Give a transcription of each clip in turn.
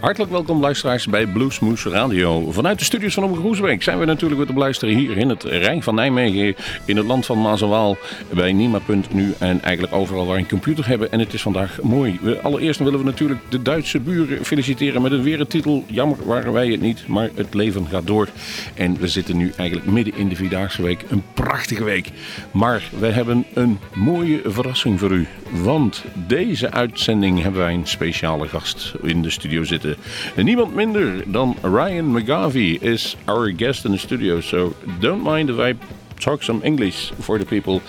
Hartelijk welkom luisteraars bij Bluesmoes Radio. Vanuit de studios van Omroep Groesbeek zijn we natuurlijk weer te beluisteren hier in het Rijn van Nijmegen. In het land van Maas en Waal bij Nima.nu en eigenlijk overal waar een computer hebben. En het is vandaag mooi. Allereerst willen we natuurlijk de Duitse buren feliciteren met een wereldtitel. Jammer waren wij het niet, maar het leven gaat door. En we zitten nu eigenlijk midden in de Vierdaagse Week. Een prachtige week. Maar we hebben een mooie verrassing voor u. Want deze uitzending hebben wij een speciale gast in de studio zitten. En niemand minder dan Ryan McGarvey is our guest in the studio. So don't mind if I talk some English for the people.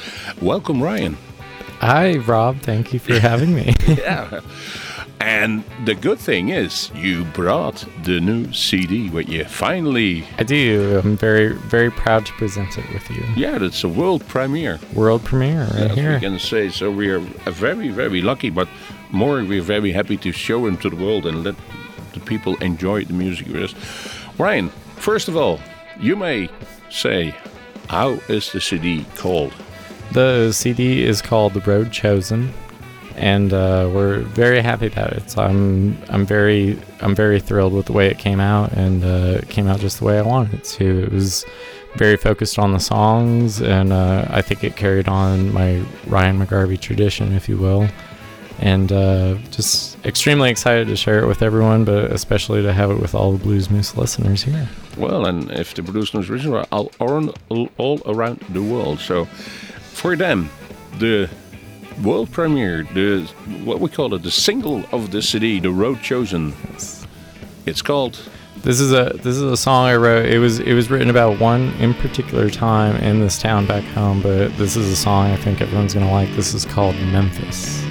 Welcome, Ryan. Hi, Rob. Thank you for having me. yeah. And the good thing is, you brought the new CD with you. Finally. I do. I'm very, very proud to present it with you. Yeah, it's a world premiere. World premiere right As here. we can say. So we are very, very lucky, but more, we're very happy to show him to the world and let the people enjoy the music with us. Ryan, first of all, you may say, how is the CD called? The CD is called The Road Chosen, and uh, we're very happy about it. So I'm, I'm very, I'm very thrilled with the way it came out, and uh, it came out just the way I wanted it to. It was very focused on the songs, and uh, I think it carried on my Ryan McGarvey tradition, if you will. And uh, just extremely excited to share it with everyone, but especially to have it with all the Blues Moose listeners here. Well, and if the Blues News original are all, around- all around the world. So for them, the world premiere, the what we call it, the single of the CD, The Road Chosen. It's called This is a this is a song I wrote. It was it was written about one in particular time in this town back home, but this is a song I think everyone's gonna like. This is called Memphis.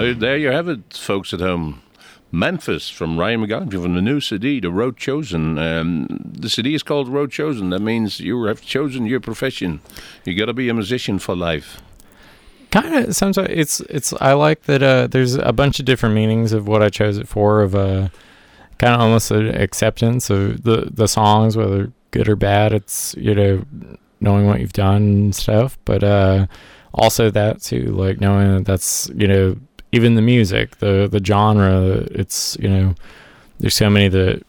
So there you have it, folks at home. Memphis from Ryan McGarvey from the new CD, The Road Chosen. Um, the CD is called Road Chosen. That means you have chosen your profession. You got to be a musician for life. kind of sometimes it's it's i like that uh there's a bunch of different meanings of what i chose it for of uh kind of almost an acceptance of the the songs whether good or bad it's you know knowing what you've done and stuff but uh also that too like knowing that that's you know even the music the the genre it's you know there's so many that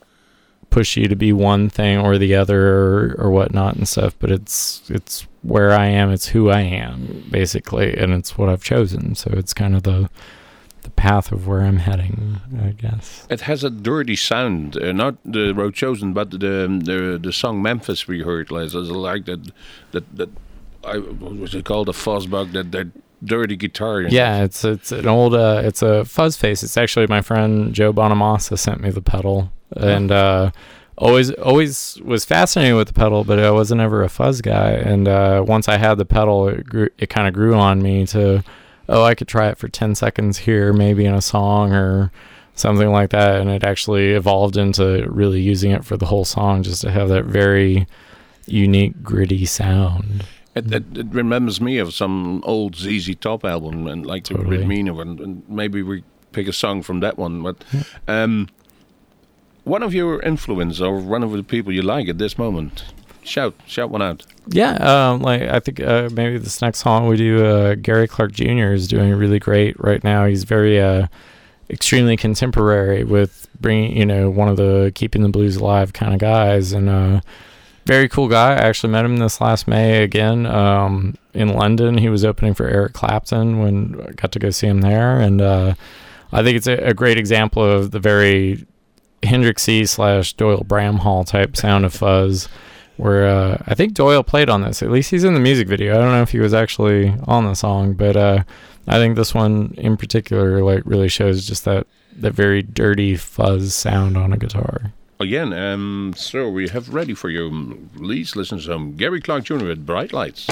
push you to be one thing or the other or, or whatnot and stuff but it's it's where i am it's who i am basically and it's what i've chosen so it's kind of the the path of where i'm heading i guess It has a dirty sound, uh, not the Road Chosen, but the the the song Memphis we heard. Like, it's like that that that I what was it called a fuzzbug that that dirty guitar. yeah it's it's an old uh it's a fuzz face. It's actually my friend joe bonamassa sent me the pedal. And uh always always was fascinated with the pedal but i wasn't ever a fuzz guy. And uh once i had the pedal it grew it kind of grew on me to oh i could try it for 10 seconds here maybe in a song or something like that. And it actually evolved into really using it for the whole song just to have that very unique gritty sound It, it, it remembers me of some old ZZ Top album and like the Totally. Rhythmeen one. And maybe we pick a song from that one. But um, one of your influence or one of the people you like at this moment, shout shout one out. Yeah, um, like I think uh, maybe this next song we do, uh, Gary Clark Jr. is doing really great right now. He's very uh, extremely contemporary with bringing, you know, one of the keeping the blues alive kind of guys, and uh, very cool guy. I actually met him this last May again um, in London. He was opening for Eric Clapton when I got to go see him there, and uh, I think it's a, a great example of the very Hendrixy slash Doyle Bramhall type sound of fuzz where uh, I think Doyle played on this. At least he's in the music video. I don't know if he was actually on the song, but uh, I think this one in particular like really shows just that that very dirty fuzz sound on a guitar. Again, um, so we have ready for you. um, Please listen to some Gary Clark Jr. with Bright Lights.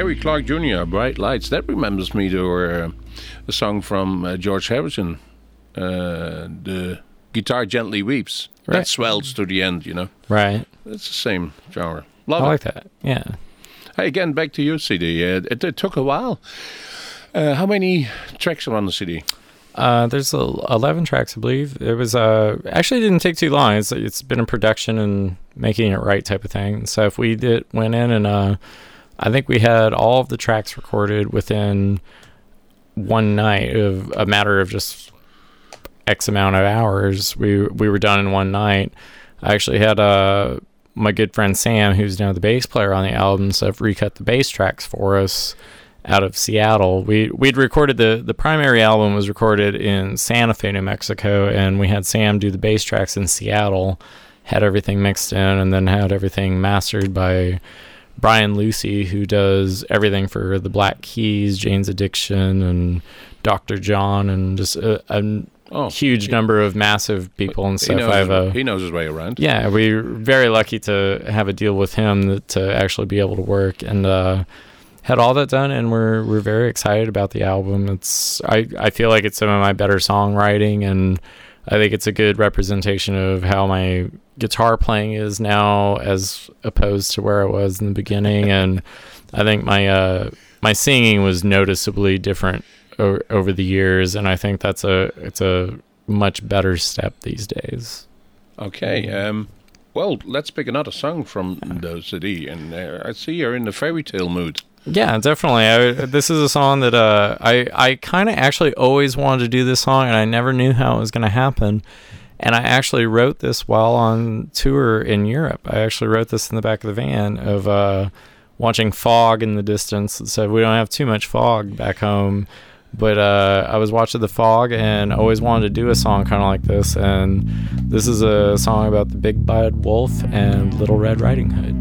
Gary Clark Jr., Bright Lights. That remembers me to uh, a song from uh, George Harrison, uh, the Guitar Gently Weeps. That swells to the end, you know. Right. It's the same genre. I Love it. like that. Yeah. Hey, again, back to your CD. Uh, it, it took a while. Uh, how many tracks are on the CD? Uh, there's uh, 11 tracks, I believe. It was uh, actually didn't take too long. It's it's been in production and making it right type of thing. So if we did went in and uh, I think we had all of the tracks recorded within one night of a matter of just X amount of hours. We we were done in one night. I actually had uh, my good friend Sam, who's now the bass player on the album, so recut the bass tracks for us out of Seattle. We we'd recorded the the primary album was recorded in Santa Fe, New Mexico, and we had Sam do the bass tracks in Seattle. Had everything mixed in, and then had everything mastered by Brian Lucey, who does everything for the Black Keys, Jane's Addiction, and Dr. John, and just a, a Oh, huge number of massive people and he stuff. knows, I have a he knows his way around. yeah, we're very lucky to have a deal with him that, to actually be able to work and uh, had all that done, and we're we're very excited about the album. It's I I feel like it's some of my better songwriting, and I think it's a good representation of how my guitar playing is now as opposed to where it was in the beginning, and I think my uh, my singing was noticeably different o- over the years, and I think that's a it's a much better step these days. Okay. Um, well, let's pick another song from the CD. And uh, I see you're in the fairy tale mood. Yeah, definitely. I, this is a song that uh, I I kind of actually always wanted to do this song, and I never knew how it was going to happen. And I actually wrote this while on tour in Europe. I actually wrote this in the back of the van of uh, watching fog in the distance. It said we don't have too much fog back home, but uh, I was watching the fog and always wanted to do a song kind of like this. And this is a song about the big bad wolf and Little Red Riding Hood.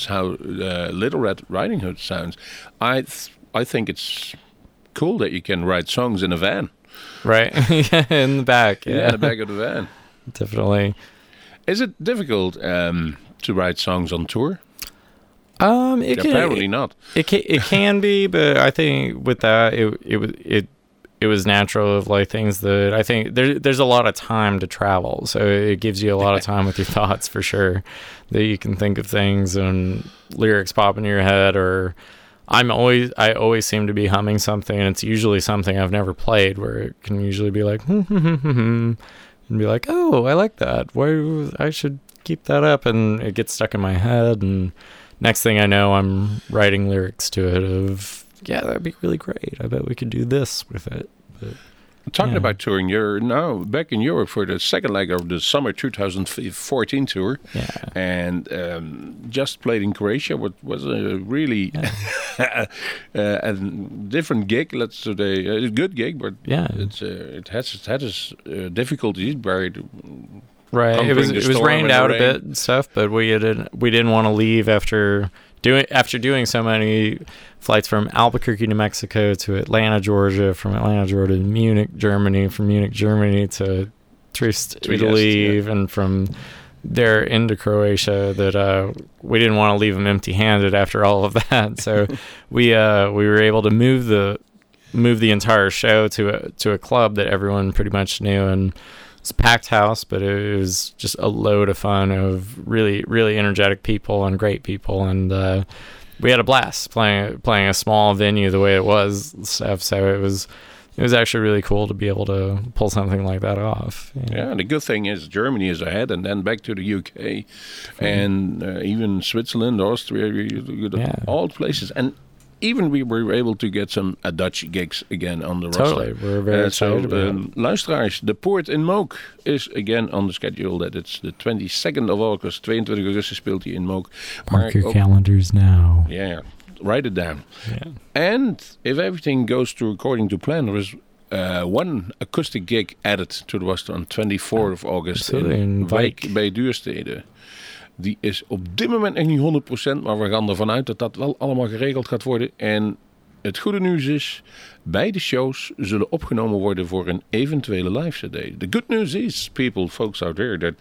That's how uh, Little Red Riding Hood sounds. I th- I think it's cool that you can write songs in a van. Right. in the back. Yeah, Yeah, in the back of the van. definitely. Is it difficult um, to write songs on tour? Um, it can, Apparently not. It can, it can be, but I think with that, it it it it was natural of like things that I think there there's a lot of time to travel, so it gives you a lot of time with your thoughts for sure. That you can think of things and lyrics pop in your head, or I'm always I always seem to be humming something, and it's usually something I've never played, where it can usually be like and be like, oh, I like that. Why I should keep that up, and it gets stuck in my head and next thing I know, I'm writing lyrics to it of, yeah, that'd be really great. I bet we could do this with it. But Talking Yeah. about touring, you're now back in Europe for the second leg of the summer 2014 tour, yeah, and um, just played in Croatia. What was a really uh, a different gig. Let's say a good gig, but yeah, it's uh, it has it has its uh, difficulties. Very right. It was it was rained out a bit and stuff, but we didn't we didn't want to leave after doing after doing so many flights from Albuquerque, New Mexico to Atlanta, Georgia, from Atlanta, Georgia to Munich, Germany, from Munich, Germany to Trieste, Trieste, Italy, yeah. and from there into Croatia that uh, we didn't want to leave them empty-handed after all of that. So we uh, we were able to move the move the entire show to a to a club that everyone pretty much knew and it's a packed house, but it was just a load of fun of really really energetic people and great people and. Uh, we had a blast playing playing a small venue the way it was stuff. So it was it was actually really cool to be able to pull something like that off. Yeah, and the good thing is Germany is ahead, and then back to the UK, and uh, even Switzerland, Austria, you- Yeah. all places, and even we were able to get some uh, Dutch gigs again on the Totally, roster. we're very Uh, so, excited about um, luisteraars, de Poort in Mook is again on the schedule. That it's the 22nd of August, 22 augustus speelt hij in Mook. Mark your ook- calendars now. Yeah, write it down. Yeah. And if everything goes to according to plan, there is uh, one acoustic gig added to the roster on 24th of August Absolutely, in in Wijk. bij Duurstede. Die is op dit moment nog niet 100%, maar we gaan ervan uit dat dat wel allemaal geregeld gaat worden. En het goede nieuws is, beide shows zullen opgenomen worden voor een eventuele live CD. The good news is, people, folks out there, that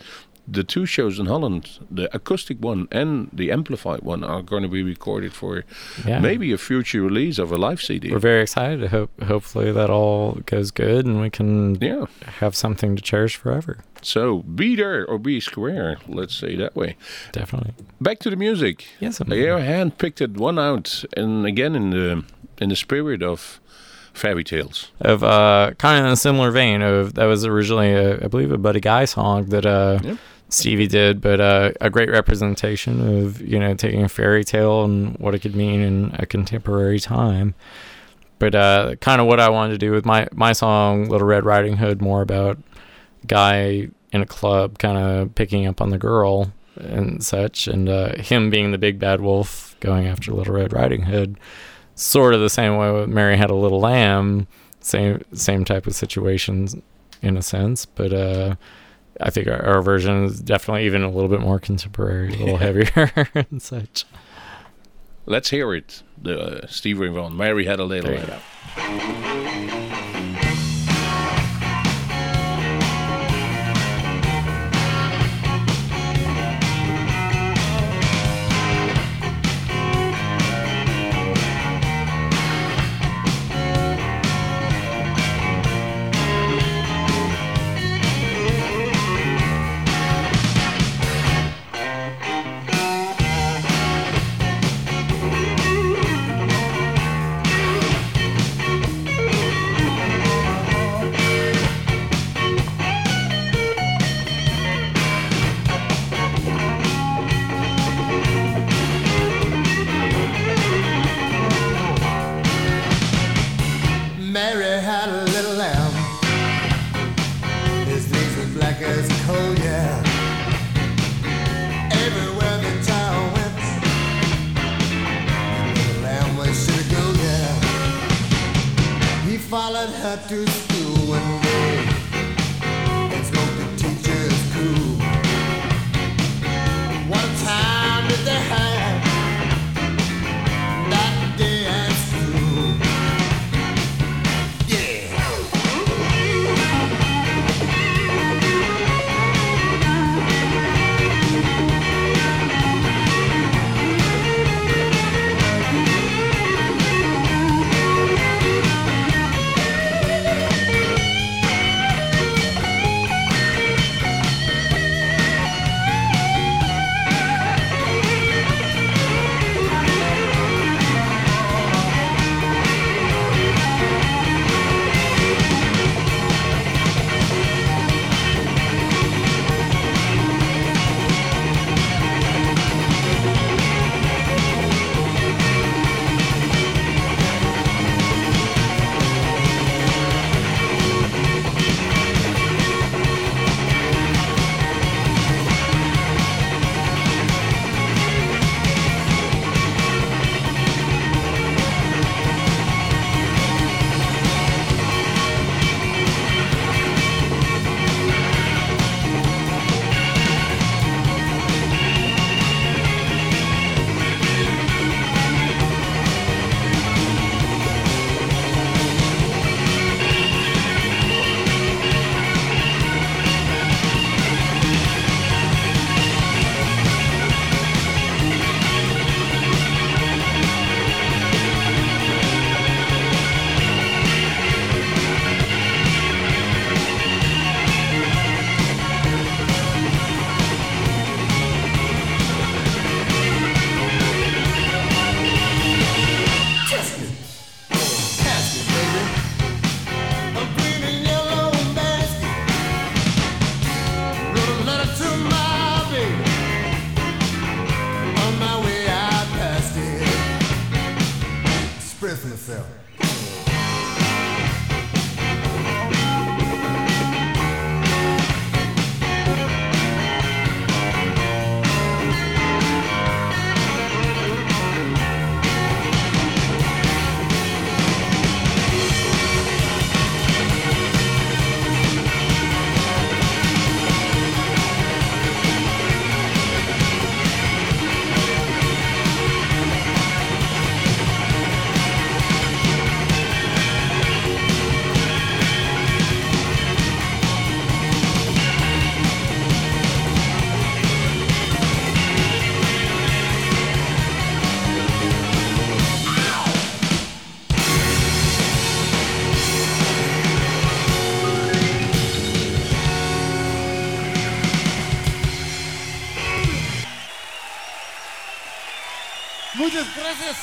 the two shows in Holland, the acoustic one and the amplified one, are going to be recorded for Yeah. maybe a future release of a live CD. We're very excited. Hope hopefully that all goes good and we can Yeah. have something to cherish forever. So be there or be square. Let's say that way. Definitely. Back to the music. Yes. I'm- You handpicked it one out, and again in the in the spirit of fairy tales. of uh, kind of in a similar vein of that was originally a, I believe a Buddy Guy song that uh, Yep. Stevie did, but uh, a great representation of you know taking a fairy tale and what it could mean in a contemporary time. But uh, kind of what I wanted to do with my my song Little Red Riding Hood, more about guy in a club kind of picking up on the girl and such, and uh, him being the big bad wolf going after Little Red Riding Hood. Sort of the same way with Mary Had a Little Lamb, same same type of situations in a sense, but uh, I think our, our version is definitely even a little bit more contemporary, a little heavier and such. Let's hear it. The uh, Steve Ray Vaughan. Mary had a little.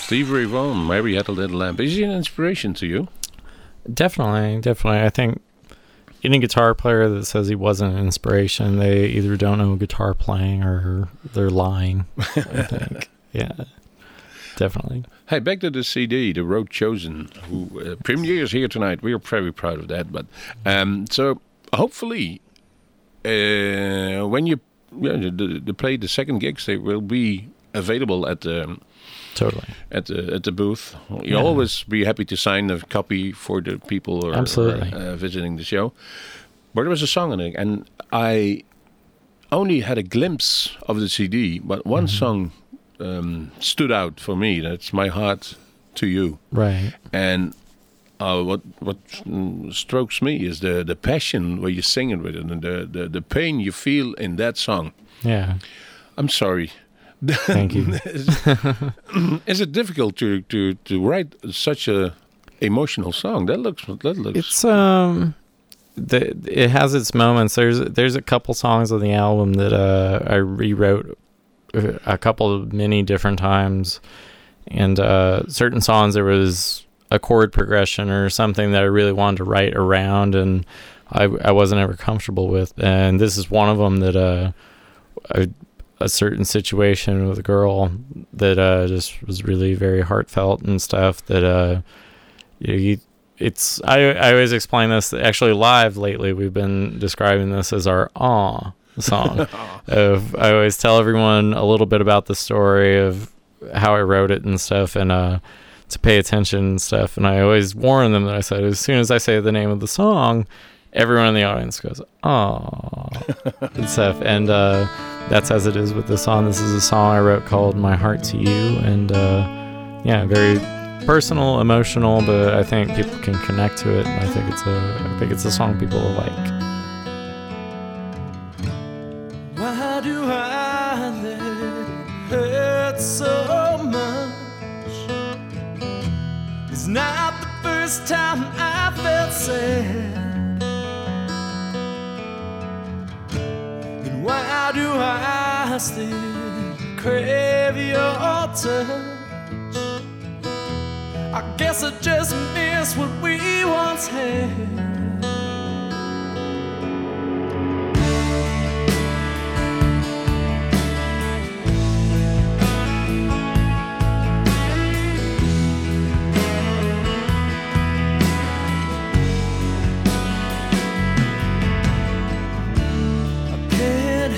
Steve Ray Vaughan, Mary Had a Little Lamb. Is he an inspiration to you? Definitely, definitely. I think any guitar player that says he wasn't an inspiration, they either don't know guitar playing or they're lying. I think. Yeah, definitely. Hey, back to the CD, The Road Chosen, who uh, premieres here tonight. We are very proud of that. But um, so hopefully, uh, when you yeah, the, the play the second gigs, they will be available at the Totally. at the at the booth. You Yeah. always be happy to sign a copy for the people who are, Absolutely. uh, visiting the show. But there was a song on it, and I only had a glimpse of the CD, but one Mm-hmm. song um, stood out for me. That's "My Heart to You," Right. and uh, what what strokes me is the the passion where you sing it with it, and the, the the pain you feel in that song. Yeah. I'm sorry. Thank you. Is it difficult to, to, to write such a emotional song? That looks that looks It's um, the it has its moments. There's there's a couple songs on the album that uh I rewrote uh, a couple of many different times, and uh certain songs there was a chord progression or something that I really wanted to write around, and I I wasn't ever comfortable with, and this is one of them that uh. I, a certain situation with a girl that uh, just was really very heartfelt and stuff that uh, you, you it's I I always explain this actually live lately we've been describing this as our aw song. Of I always tell everyone a little bit about the story of how I wrote it and stuff and uh to pay attention and stuff. And I always warn them that I said as soon as I say the name of the song everyone in the audience goes aw and stuff and uh that's as it is with the song this is a song I wrote called My Heart to You and uh yeah very personal, emotional, but I think people can connect to it, I think it's a, I think it's a song people will like. Why do I let hurt so much? It's not the first time I felt sad. Why do I still crave your touch? I guess I just miss what we once had.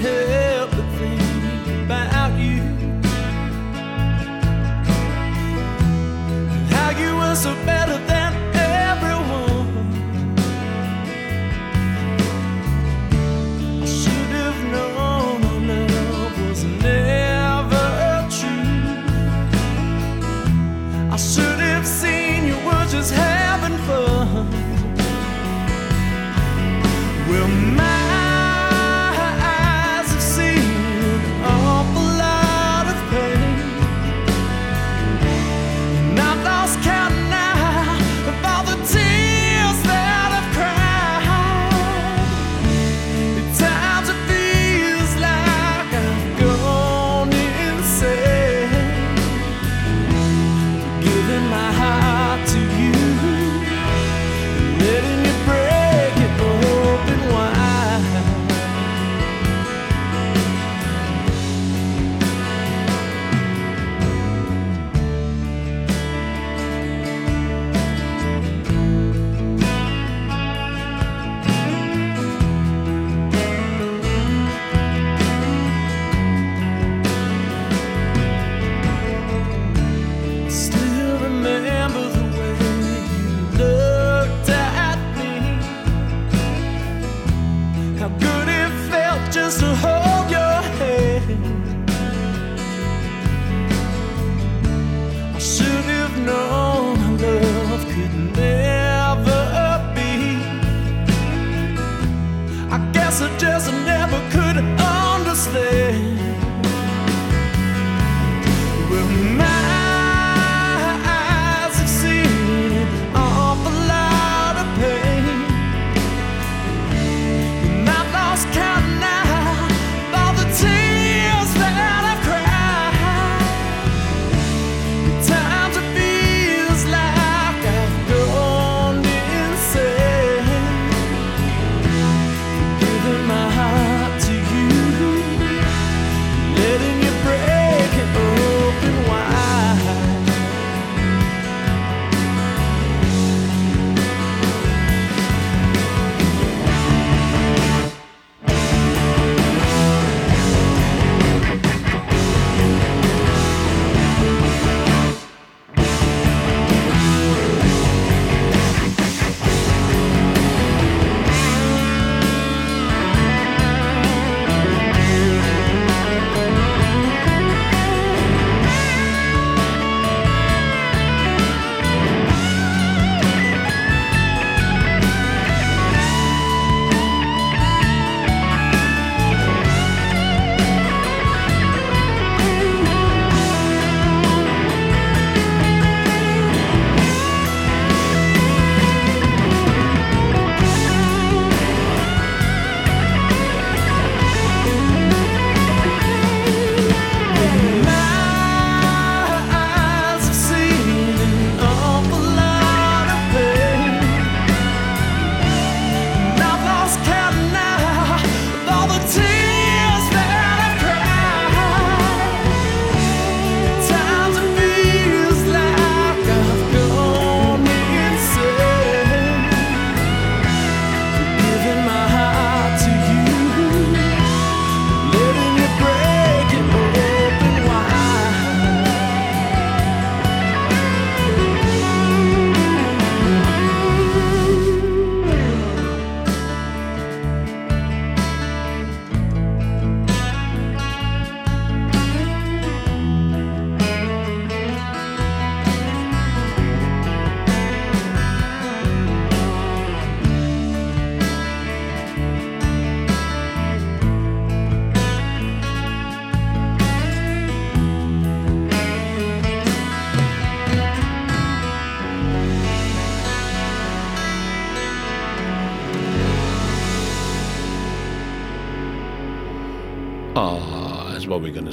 Help but think about you. How you were so better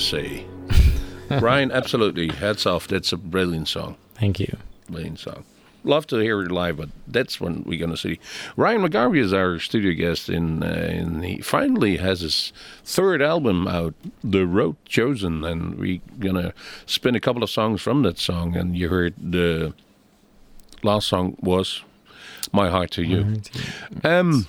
say. Ryan, absolutely. Hats off. That's a brilliant song. Thank you. Brilliant song. Love to hear it live, but that's when we're going to see. Ryan McGarvey is our studio guest, in, uh, and he finally has his third album out, The Road Chosen, and we're going to spin a couple of songs from that song. And you heard the last song was My Heart to You. Um,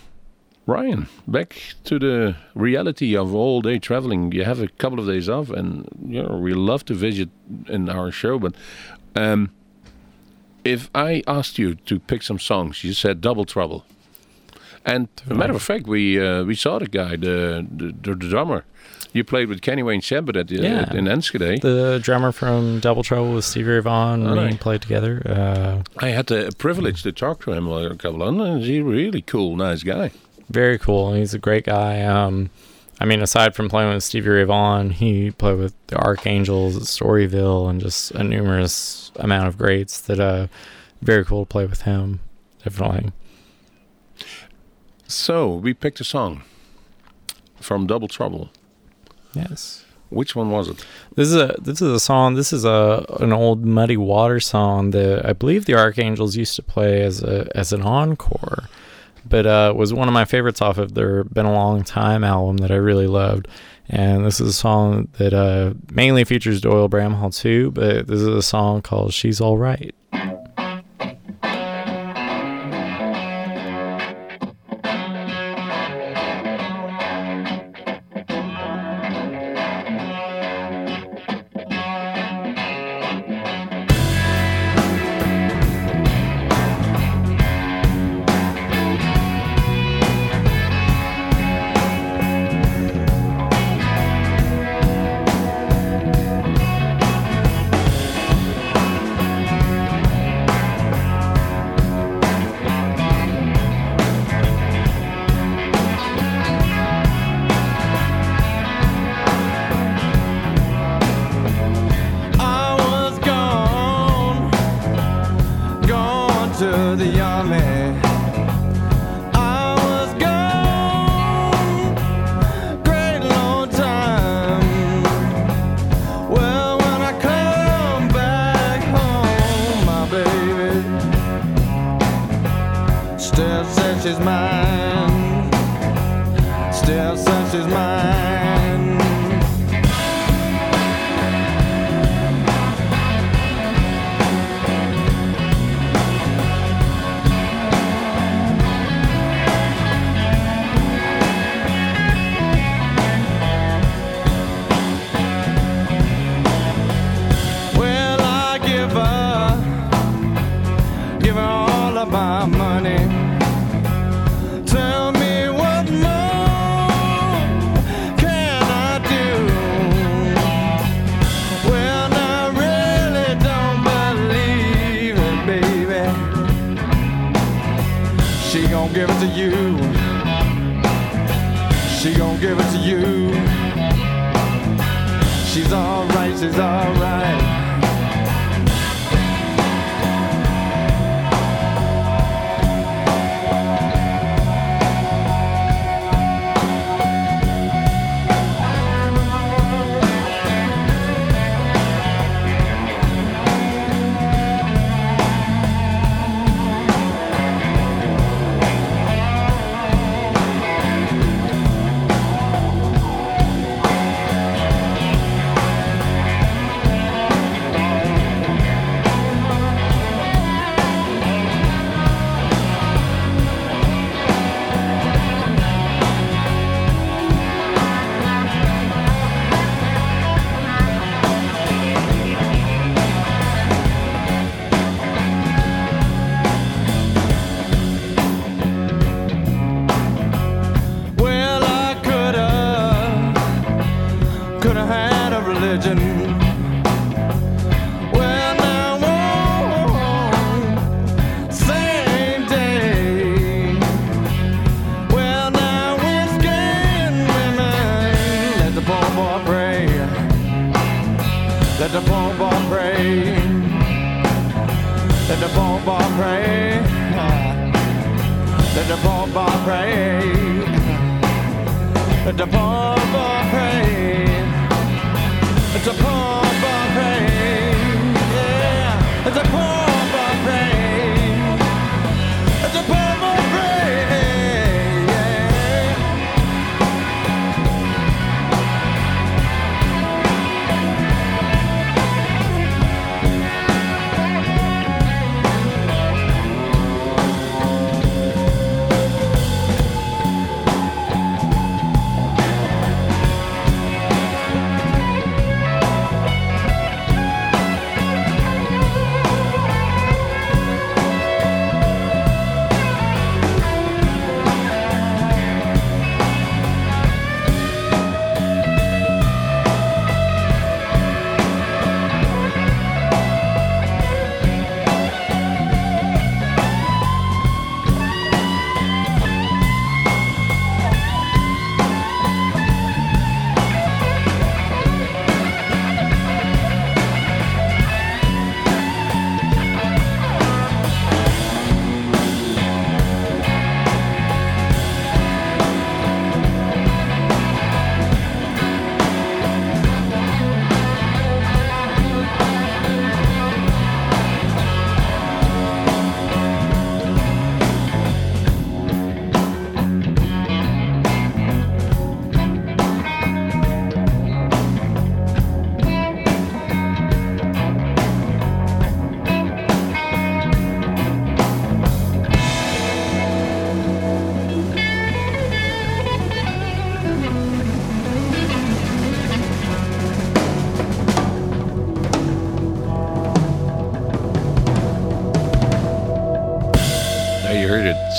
Ryan, back to the reality of all day traveling. You have a couple of days off, and you know we love to visit in our show. But um, if I asked you to pick some songs, you said Double Trouble. And a matter of fact, we uh, we saw the guy, the, the the drummer. You played with Kenny Wayne Shepherd at, the, Yeah. in Enschede. The drummer from Double Trouble with Stevie Ray Vaughan, we nice. played together. Uh, I had the privilege to talk to him a couple of times. He's a really cool, nice guy. Very cool. He's a great guy. Um, I mean, aside from playing with Stevie Ray Vaughan, he played with the Arc Angels at Storyville and just a numerous amount of greats that uh, very cool to play with him. Definitely. So we picked a song from Double Trouble. Yes. Which one was it? This is a this is a song. This is a an old Muddy Water song that I believe the Arc Angels used to play as a as an encore, but uh, was one of my favorites off of their "Been a Long Time" album that I really loved. And this is a song that uh, mainly features Doyle Bramhall too, but this is a song called "She's All Right." Give it to you. She gon' give it to you. She's alright, she's alright.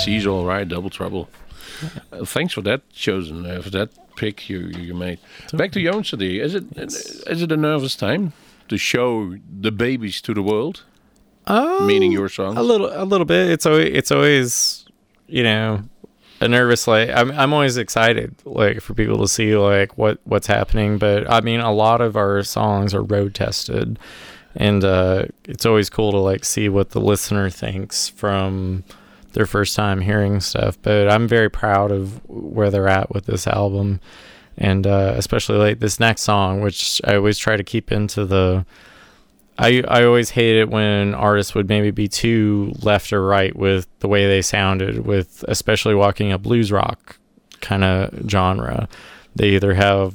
She's all right. Double trouble. Uh, thanks for that chosen uh, for that pick you you made. Back to Joon City. Is it is it a nervous time to show the babies to the world? Meaning your songs. A little, a little bit. It's always, it's always, you know, a nervous. Like I'm, I'm always excited, like for people to see like what what's happening. But I mean, a lot of our songs are road tested, and uh, it's always cool to like see what the listener thinks from their first time hearing stuff. But I'm very proud of where they're at with this album, and uh, especially like this next song, which I always try to keep into the I I always hate it when artists would maybe be too left or right with the way they sounded, with especially walking a blues rock kind of genre. They either have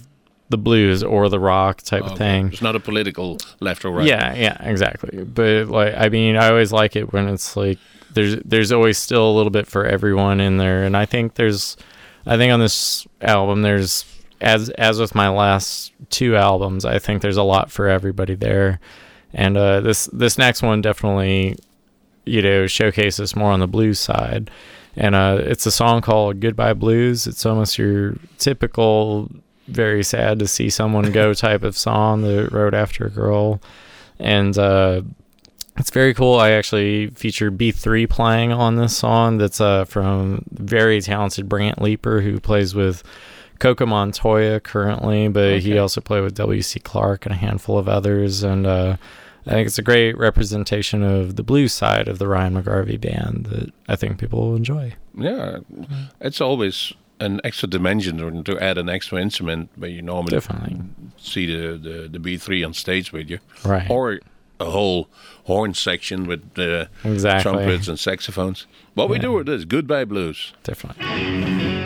the blues or the rock type of thing. It's not a political left or right. Yeah, yeah, exactly. But like, I mean, I always like it when it's like there's there's always still a little bit for everyone in there, and I think there's, I think on this album there's as as with my last two albums, I think there's a lot for everybody there, and uh, this this next one definitely, you know, showcases more on the blues side. And uh, it's a song called "Goodbye Blues." It's almost your typical, very sad to see someone go type of song that wrote after a girl, and uh, it's very cool. I actually featured B3 playing on this song. That's uh, from very talented Brant Leeper, who plays with Coco Montoya currently, but he also played with W.C. Clark and a handful of others. And uh, I think it's a great representation of the blues side of the Ryan McGarvey band that I think people will enjoy. Yeah, it's always an extra dimension to, to add an extra instrument where you normally Definitely. see the, the, the B3 on stage with you. Right. Or a whole horn section with uh, Exactly. trumpets and saxophones. What we do with this, Goodbye Blues. Definitely.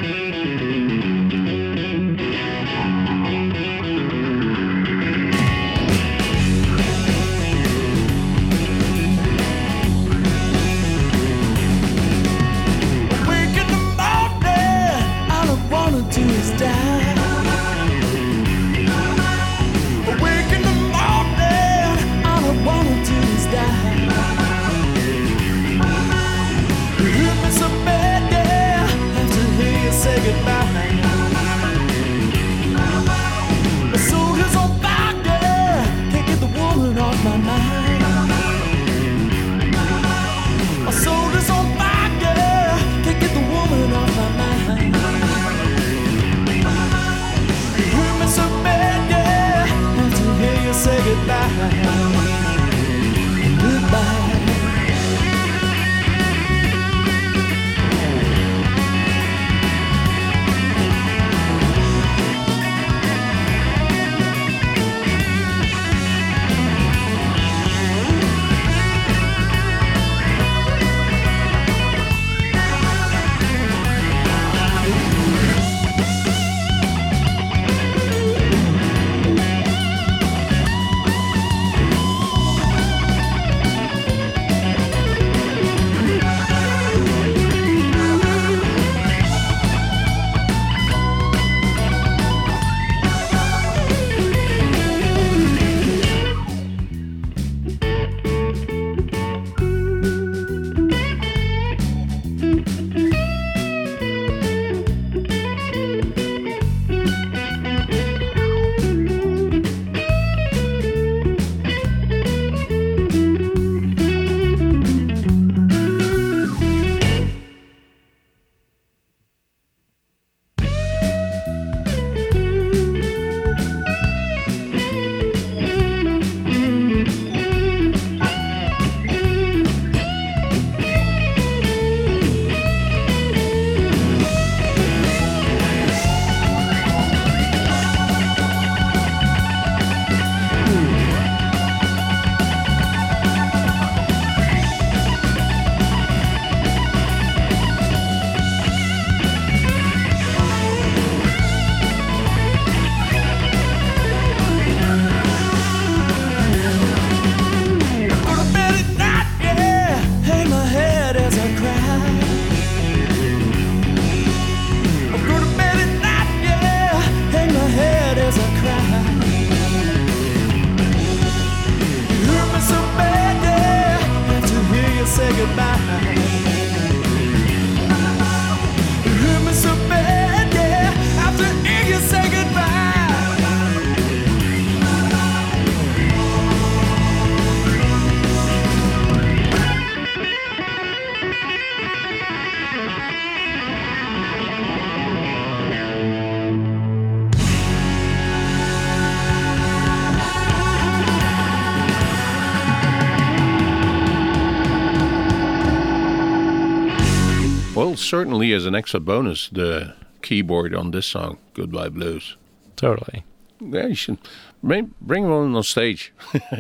Certainly, as an extra bonus, the keyboard on this song, "Goodbye Blues." Totally. Yeah, you should bring bring him on stage.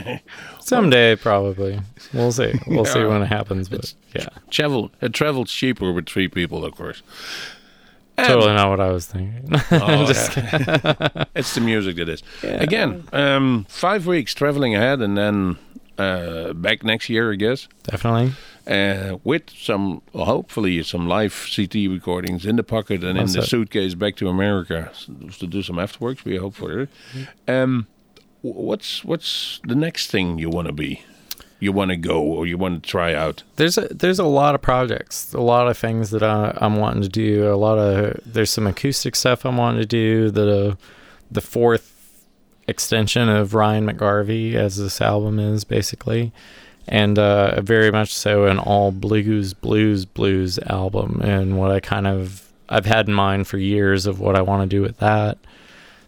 Someday, probably. We'll see. We'll see when it happens. But yeah, Travel it travels cheaper with three people, of course. And- totally not what I was thinking. Oh, yeah. it's the music that is. Again, um, five weeks traveling ahead, and then uh, back next year, I guess. Definitely. Uh, with some hopefully some live CT recordings in the pocket and in That's the it. suitcase back to America to do some afterworks. We hope for it. Um, what's what's the next thing you want to be? You want to go or you want to try out? There's a there's a lot of projects, a lot of things that I, I'm wanting to do. A lot of there's some acoustic stuff I'm wanting to do. The the fourth extension of Ryan McGarvey, as this album is basically, and uh, very much so an all blues, blues, blues album. And what I kind of I've had in mind for years of what I want to do with that.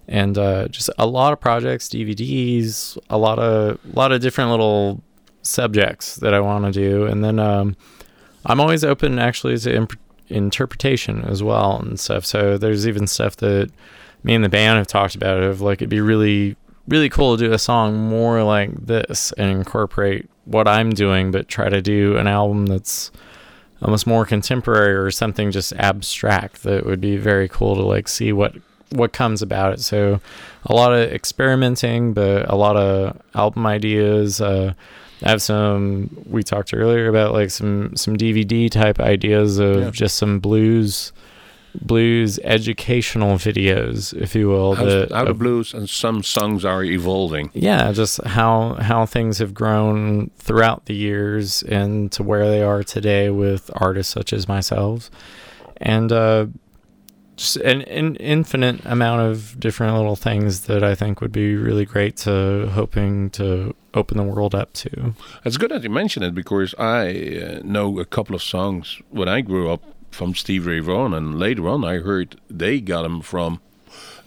And uh, just a lot of projects, DVDs, a lot of a lot of different little subjects that I want to do, and then um, I'm always open actually to imp- interpretation as well and stuff. So there's even stuff that me and the band have talked about of like it'd be really really cool to do a song more like this and incorporate what I'm doing, but try to do an album that's almost more contemporary or something just abstract that would be very cool to like see what what comes about it. So a lot of experimenting, but a lot of album ideas. Uh, I have some. We talked earlier about like some some DVD type ideas of Yeah. just some blues blues educational videos, if you will. How, that- how the of- blues and some songs are evolving. yeah, just how how things have grown throughout the years and to where they are today with artists such as myself, and uh, just an, an infinite amount of different little things that I think would be really great to hoping to open the world up to. It's good that you mention it because I uh, know a couple of songs when I grew up from Steve Ray Vaughan, and later on I heard they got him from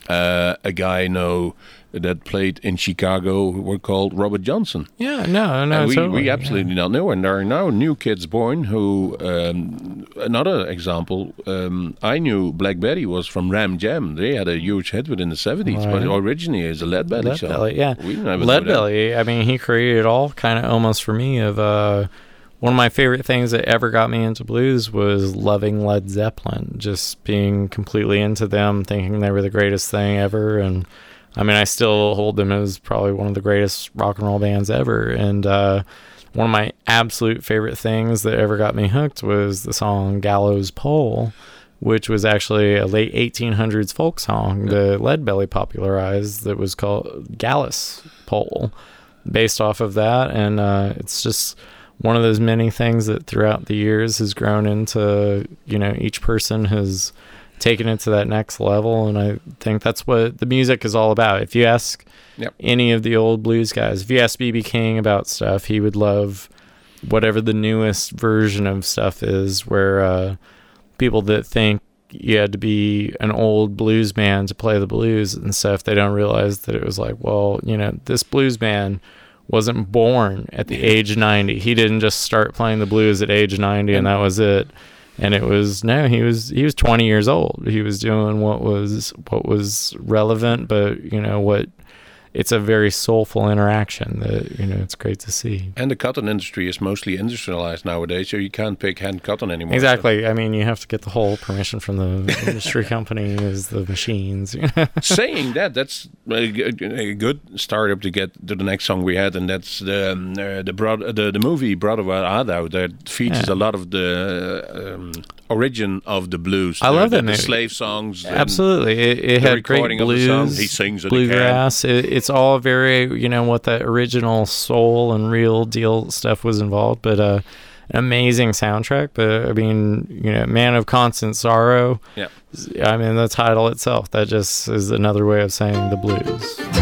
uh, a guy I know that played in Chicago who were called Robert Johnson. Yeah, no, no, and we, totally, we yeah. absolutely not know. And there are now new kids born who, um, another example, um, I knew Black Betty was from Ram Jam. They had a huge hit within the 70s, but Right. originally it's a Lead Belly Lead song. Belly, yeah. We never knew Lead. Belly. I mean, he created all kind of almost for me of uh, one of my favorite things that ever got me into blues was loving Led Zeppelin, just being completely into them, thinking they were the greatest thing ever, and I mean, I still hold them as probably one of the greatest rock and roll bands ever, and. uh one of my absolute favorite things that ever got me hooked was the song Gallows Pole, which was actually a late 1800s folk song that Lead Belly popularized that was called Gallis Pole, based off of that. And uh, it's just one of those many things that throughout the years has grown into, you know, each person has taken it to that next level. And I think that's what the music is all about. If you ask Yep. any of the old blues guys, if you ask BB King about stuff, he would love whatever the newest version of stuff is, where uh, people that think you had to be an old blues man to play the blues and stuff, they don't realize that it was like, well, you know, this blues man wasn't born at the age 90. He didn't just start playing the blues at age 90 and that was it. And it was no, he was he was 20 years old. He was doing what was what was relevant, but you know what it's a very soulful interaction that you know it's great to see. And the cotton industry is mostly industrialized nowadays, so you can't pick hand cotton anymore. Exactly. I mean, you have to get the whole permission from the industry company, is the machines. So saying that, that's a good startup to get to the next song we had, and that's the um, uh, the, broad, the the movie Brother Thou that features Yeah. a lot of the um, origin of the blues. I love the, that the slave songs. Absolutely, it, it the had great recording of the song, blues, he sings a bluegrass. It, it's all very, you know, what that original soul and real deal stuff was involved, but uh, an amazing soundtrack. But I mean, you know, Man of Constant Sorrow. Yeah. I mean, the title itself that just is another way of saying the blues.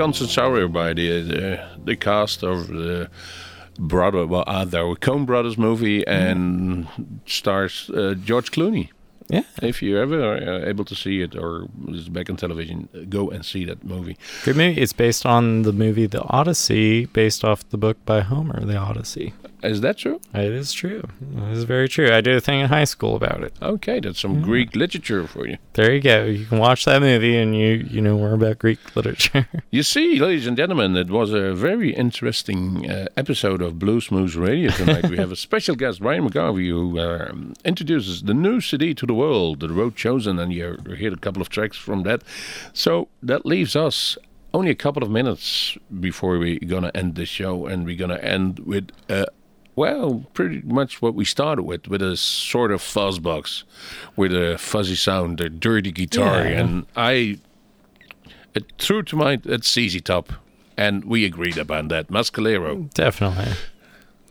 Constant Sorrow by the the, the cast of the brother, well, uh, the Coen Brothers movie and stars uh, George Clooney. Yeah. If you ever are able to see it or is back on television, go and see that movie. Good movie. It's based on the movie The Odyssey, based off the book by Homer, The Odyssey. Is that true? It is true. It is very true. I did a thing in high school about it. Okay, that's some Greek literature for you. There you go. You can watch that movie and you you know more about Greek literature. You see, ladies and gentlemen, it was a very interesting uh, episode of Bluesmoose Radio tonight. we have a special guest, Ryan McGarvey, who um, introduces the new CD to the world, The Road Chosen, and you heard a couple of tracks from that. So that leaves us only a couple of minutes before we're going to end the show, and we're going to end with. Uh, well, pretty much what we started with, with a sort of fuzz box, with a fuzzy sound, a dirty guitar, Yeah. and I it threw to mind at ZZ Top, and we agreed upon that. Mescalero. definitely.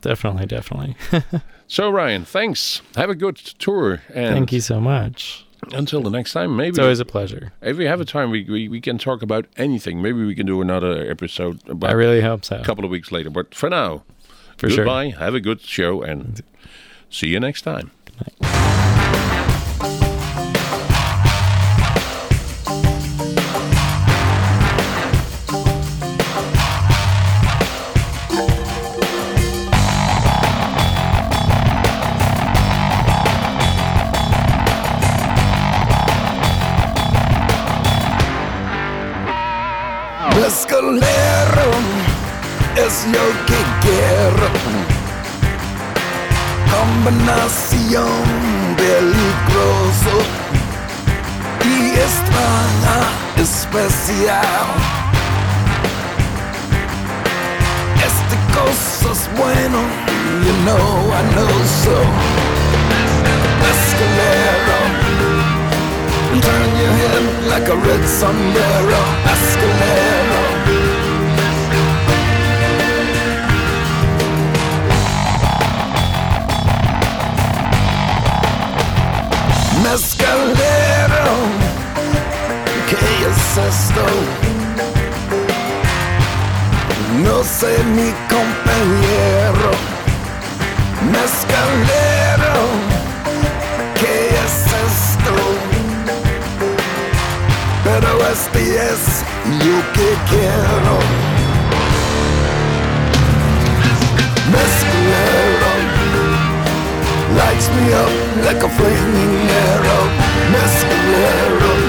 Definitely, definitely. So, Ryan, thanks. Have a good tour. And Thank you so much. Until the next time, maybe It's always a pleasure. if we have a time, we, we, we can talk about anything. Maybe we can do another episode about I really hope so. a couple of weeks later. But for now, For sure. goodbye. Have a good show, and see you next time. Combinación peligroso y extraña especial. Este cosa es bueno, you know I know so. Mescalero, turn your head like a red sombrero. Mescalero. Mescalero, ¿qué es esto? No sé mi compañero. Mescalero, ¿qué es esto? Pero este es yo que quiero. Mescalero lights me up like a flaming arrow. Mescalero.